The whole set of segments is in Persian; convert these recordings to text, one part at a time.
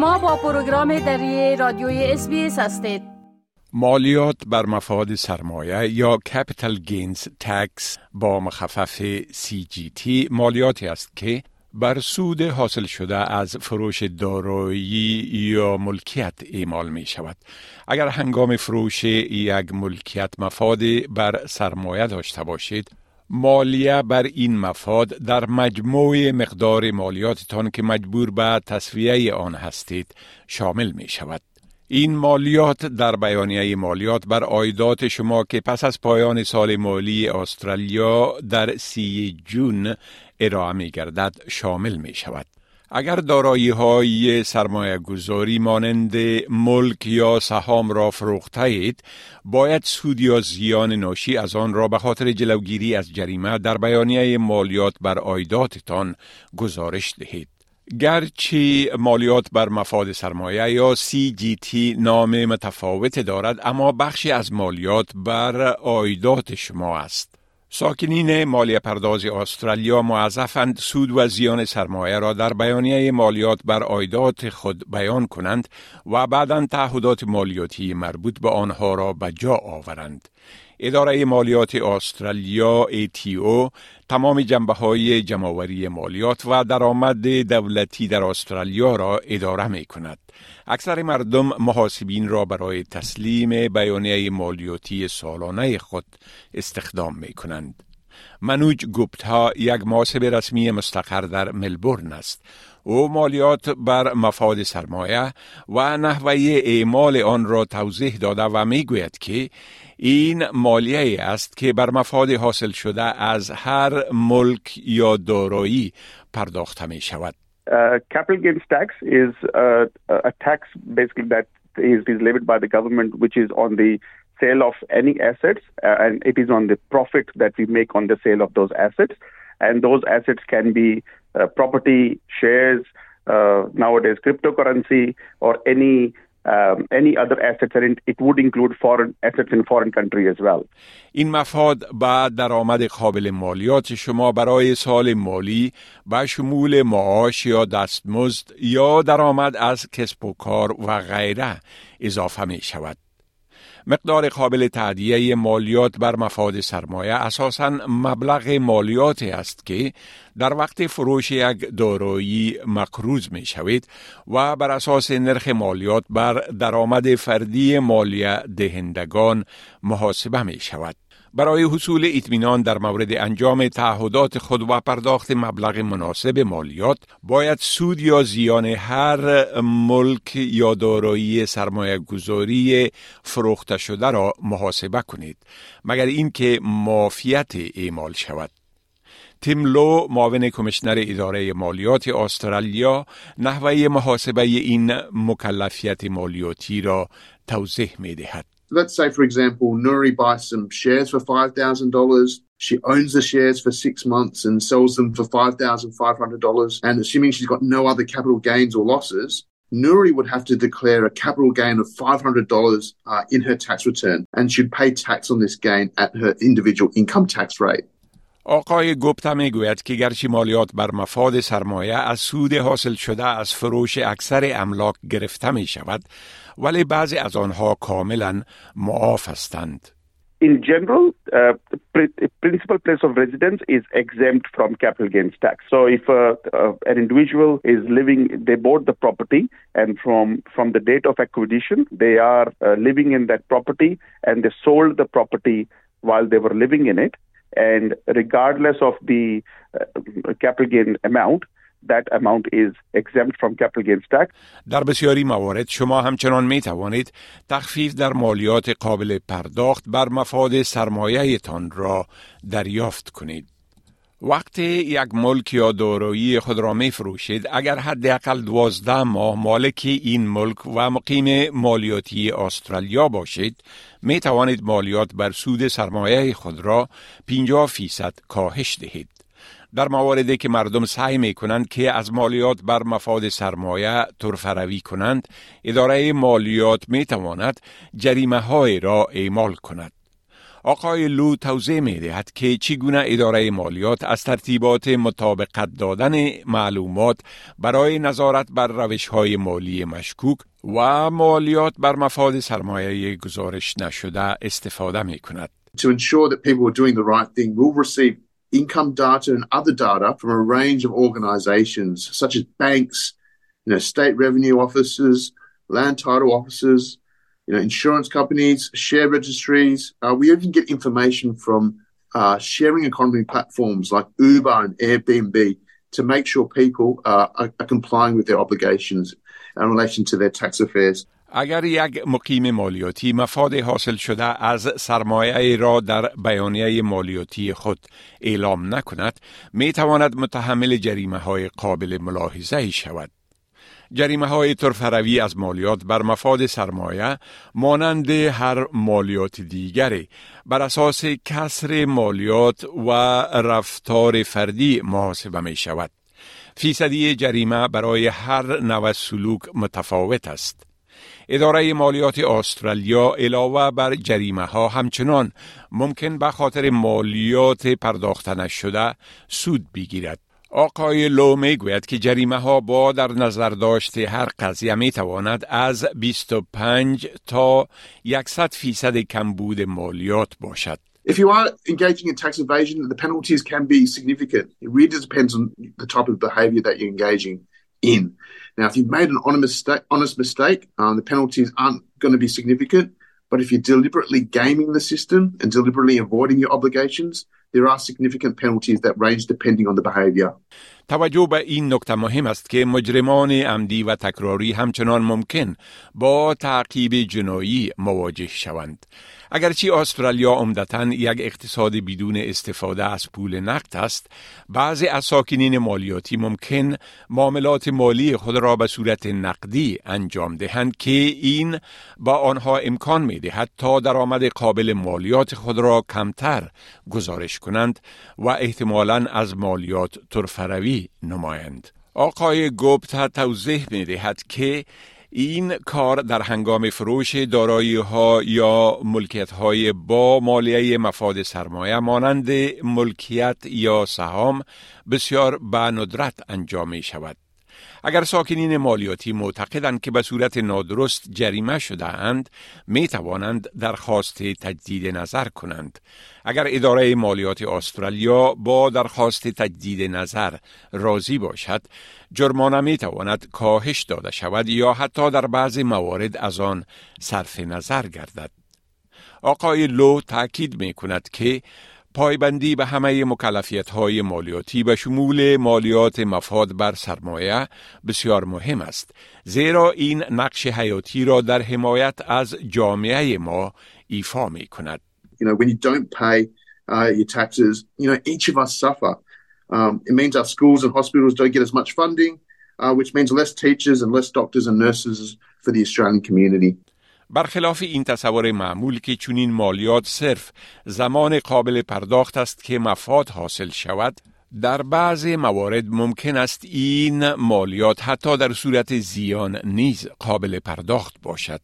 شما با پروگرام دری رادیوی SBS هستید مالیات بر مفاد سرمایه یا capital gains tax با مخفف CGT مالیاتی است که بر سود حاصل شده از فروش دارایی یا ملکیت اعمال می شود. اگر هنگام فروش یک ملکیت مفاد بر سرمایه داشته باشید، مالیه بر این مفاد در مجموع مقدار مالیاتتان که مجبور به تصفیه آن هستید شامل می شود. این مالیات در بیانیه مالیات بر آیدات شما که پس از پایان سال مالی استرالیا در سی جون ارائه می گردد شامل می شود. اگر دارایی های سرمایه گذاری مانند ملک یا سهام را فروخته اید، باید سود یا زیان ناشی از آن را به خاطر جلوگیری از جریمه در بیانیه مالیات بر آیداتتان گزارش دهید. گرچه مالیات بر مفاد سرمایه یا CGT نام متفاوت دارد اما بخشی از مالیات بر آیدات شما است. ساکنین مالی پرداز استرالیا معذفند سود و زیان سرمایه را در بیانیه مالیات بر آیدات خود بیان کنند و بعدا تعهدات مالیاتی مربوط به آنها را به جا آورند. اداره مالیات استرالیا ATO تمام جنبه های جمعوری مالیات و درآمد دولتی در استرالیا را اداره می کند. اکثر مردم محاسبین را برای تسلیم بیانیه مالیاتی سالانه خود استخدام می کنند. منوج گوپتا یک محاسب رسمی مستقر در ملبورن است. او مالیات بر مفاد سرمایه و نحوه اعمال آن را توضیح داده و می گوید که این مالیه است که بر مفاد حاصل شده از هر ملک یا دارایی پرداخته می شود. Uh, capital gains tax is uh, a tax basically that is, is levied by the government, which is on the sale of any assets, uh, and it is on the profit that we make on the sale of those assets. And those assets can be uh, property, shares, uh, nowadays cryptocurrency, or any um, any other assets and it would include foreign assets in foreign country as well. این مفاد بعد درآمد قابل مالیات شما برای سال مالی به شمول معاش یا دستمزد یا درآمد از کسب و کار و غیره اضافه می شود. مقدار قابل تعدیه مالیات بر مفاد سرمایه اساساً مبلغ مالیاتی است که در وقت فروش یک دارایی مقروض می شوید و بر اساس نرخ مالیات بر درآمد فردی مالیه دهندگان محاسبه می شود. برای حصول اطمینان در مورد انجام تعهدات خود و پرداخت مبلغ مناسب مالیات باید سود یا زیان هر ملک یا دارایی سرمایه گذاری فروخته شده را محاسبه کنید مگر اینکه مافیت اعمال شود تیم لو معاون کمشنر اداره مالیات استرالیا نحوه محاسبه این مکلفیت مالیاتی را توضیح می دهد. Let's say, for example, Nuri buys some shares for $5,000. She owns the shares for six months and sells them for $5,500. And assuming she's got no other capital gains or losses, Nuri would have to declare a capital gain of $500 uh, in her tax return and should pay tax on this gain at her individual income tax rate. آقای گپتا می گوید که گرچه مالیات بر مفاد سرمایه از سود حاصل شده از فروش اکثر املاک گرفته می شود ولی بعضی از آنها کاملا معاف هستند. In general, uh, principal place of residence is exempt from capital gains tax. So, if uh, uh, an individual is living, they bought the property, and from from the date of acquisition, they are uh, living in that property, and they sold the property while they were living in it, and regardless of the uh, capital gain amount, that amount is exempt from capital gains tax. در بسیاری موارد شما همچنان می توانید تخفیف در مالیات قابل پرداخت بر مفاد سرمایه تان را دریافت کنید. وقتی یک ملک یا دارایی خود را می فروشید اگر حداقل دوازده ماه مالک این ملک و مقیم مالیاتی استرالیا باشید می توانید مالیات بر سود سرمایه خود را 50 فیصد کاهش دهید. در مواردی که مردم سعی می کنند که از مالیات بر مفاد سرمایه ترفروی کنند اداره مالیات می تواند جریمه های را اعمال کند آقای لو توضیح می دهد که چگونه اداره مالیات از ترتیبات مطابقت دادن معلومات برای نظارت بر روش های مالی مشکوک و مالیات بر مفاد سرمایه گزارش نشده استفاده می کند. To ensure that people are doing the right thing, we'll receive income data and other data from a range of organizations such as banks, you know, state revenue offices, land title offices, you know, insurance companies, share registries. Uh, we even get information from uh, sharing economy platforms like Uber and Airbnb to make sure people uh, are, are complying with their obligations in relation to their tax affairs. اگر یک مقیم مالیاتی مفاد حاصل شده از سرمایه را در بیانیه مالیاتی خود اعلام نکند می تواند متحمل جریمه های قابل ملاحظه شود جریمه های ترفروی از مالیات بر مفاد سرمایه مانند هر مالیات دیگری بر اساس کسر مالیات و رفتار فردی محاسبه می شود. فیصدی جریمه برای هر نوع سلوک متفاوت است. اداره مالیات استرالیا علاوه بر جریمه ها همچنان ممکن به خاطر مالیات پرداخته نشده سود بگیرد. آقای لو می گوید که جریمه ها با در نظر داشته هر قضیه می تواند از 25 تا 100 فیصد کمبود مالیات باشد. If you are engaging in tax evasion, the penalties can be significant. It really depends on the type of behavior that you're engaging in. Now, if you've made an honest mistake um, the penalties aren't going to be significant. But if you're deliberately gaming the system and deliberately avoiding your obligations, there are significant penalties that range depending on the behavior. توجه به این نکته مهم است که مجرمان عمدی و تکراری همچنان ممکن با تعقیب جنایی مواجه شوند. اگرچه استرالیا عمدتا یک اقتصاد بدون استفاده از پول نقد است، بعضی از ساکنین مالیاتی ممکن معاملات مالی خود را به صورت نقدی انجام دهند که این با آنها امکان می دهد تا درآمد قابل مالیات خود را کمتر گزارش کنند و احتمالاً از مالیات ترفروی نمایند. آقای گوبتا توضیح می دهد که این کار در هنگام فروش دارایی ها یا ملکیت های با مالیه مفاد سرمایه مانند ملکیت یا سهام بسیار به ندرت انجام می شود. اگر ساکنین مالیاتی معتقدند که به صورت نادرست جریمه شده اند می توانند درخواست تجدید نظر کنند. اگر اداره مالیات استرالیا با درخواست تجدید نظر راضی باشد جرمانه می تواند کاهش داده شود یا حتی در بعضی موارد از آن صرف نظر گردد. آقای لو تاکید می کند که پایبندی به همه مکلفیت های مالیاتی به شمول مالیات مفاد بر سرمایه بسیار مهم است زیرا این نقش حیاتی را در حمایت از جامعه ما ایفا می کند You know, when you don't pay uh, your taxes, you know, each of us suffer. Um, it means our schools and hospitals don't get as much funding, uh, which means less teachers and less doctors and nurses for the Australian community. برخلاف این تصور معمول که چونین مالیات صرف زمان قابل پرداخت است که مفاد حاصل شود در بعض موارد ممکن است این مالیات حتی در صورت زیان نیز قابل پرداخت باشد.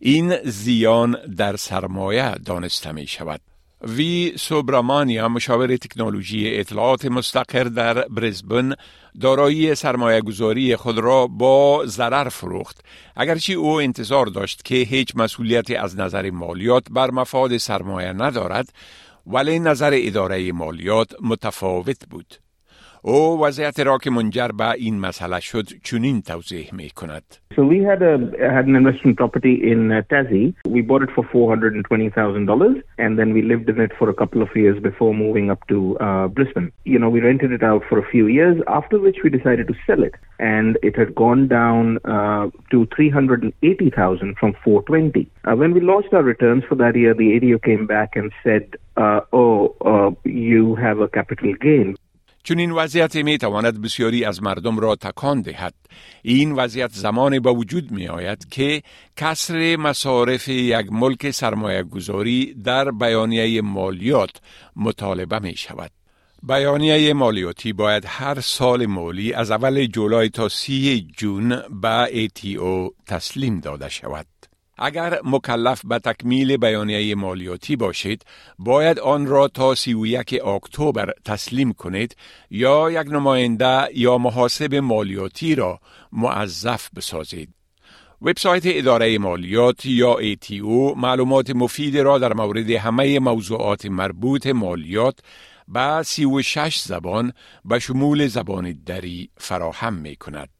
این زیان در سرمایه دانسته می شود وی سوبرامانیا مشاور تکنولوژی اطلاعات مستقر در برزبن دارایی سرمایه گذاری خود را با ضرر فروخت اگرچه او انتظار داشت که هیچ مسئولیتی از نظر مالیات بر مفاد سرمایه ندارد ولی نظر اداره مالیات متفاوت بود او وضعیت را که منجر به این مسئله شد چنین توضیح می کند So we had a had an investment property in uh, Tassie. We bought it for four hundred and twenty thousand dollars, and then we lived in it for a couple of years before moving up to uh, Brisbane. You know, we rented it out for a few years. After which we decided to sell it, and it had gone down uh, to three hundred and eighty thousand from four twenty. Uh, when we launched our returns for that year, the ADO came back and said, uh, "Oh, uh, you have a capital gain." چون این وضعیت می تواند بسیاری از مردم را تکان دهد. این وضعیت زمان با وجود می آید که کسر مصارف یک ملک سرمایه گذاری در بیانیه مالیات مطالبه می شود بیانیه مالیاتی باید هر سال مالی از اول جولای تا سی جون به ATO تسلیم داده شود. اگر مکلف به تکمیل بیانیه مالیاتی باشید باید آن را تا 31 اکتبر تسلیم کنید یا یک نماینده یا محاسب مالیاتی را معذف بسازید وبسایت اداره مالیات یا ATO معلومات مفید را در مورد همه موضوعات مربوط مالیات به 36 زبان به شمول زبان دری فراهم می کند.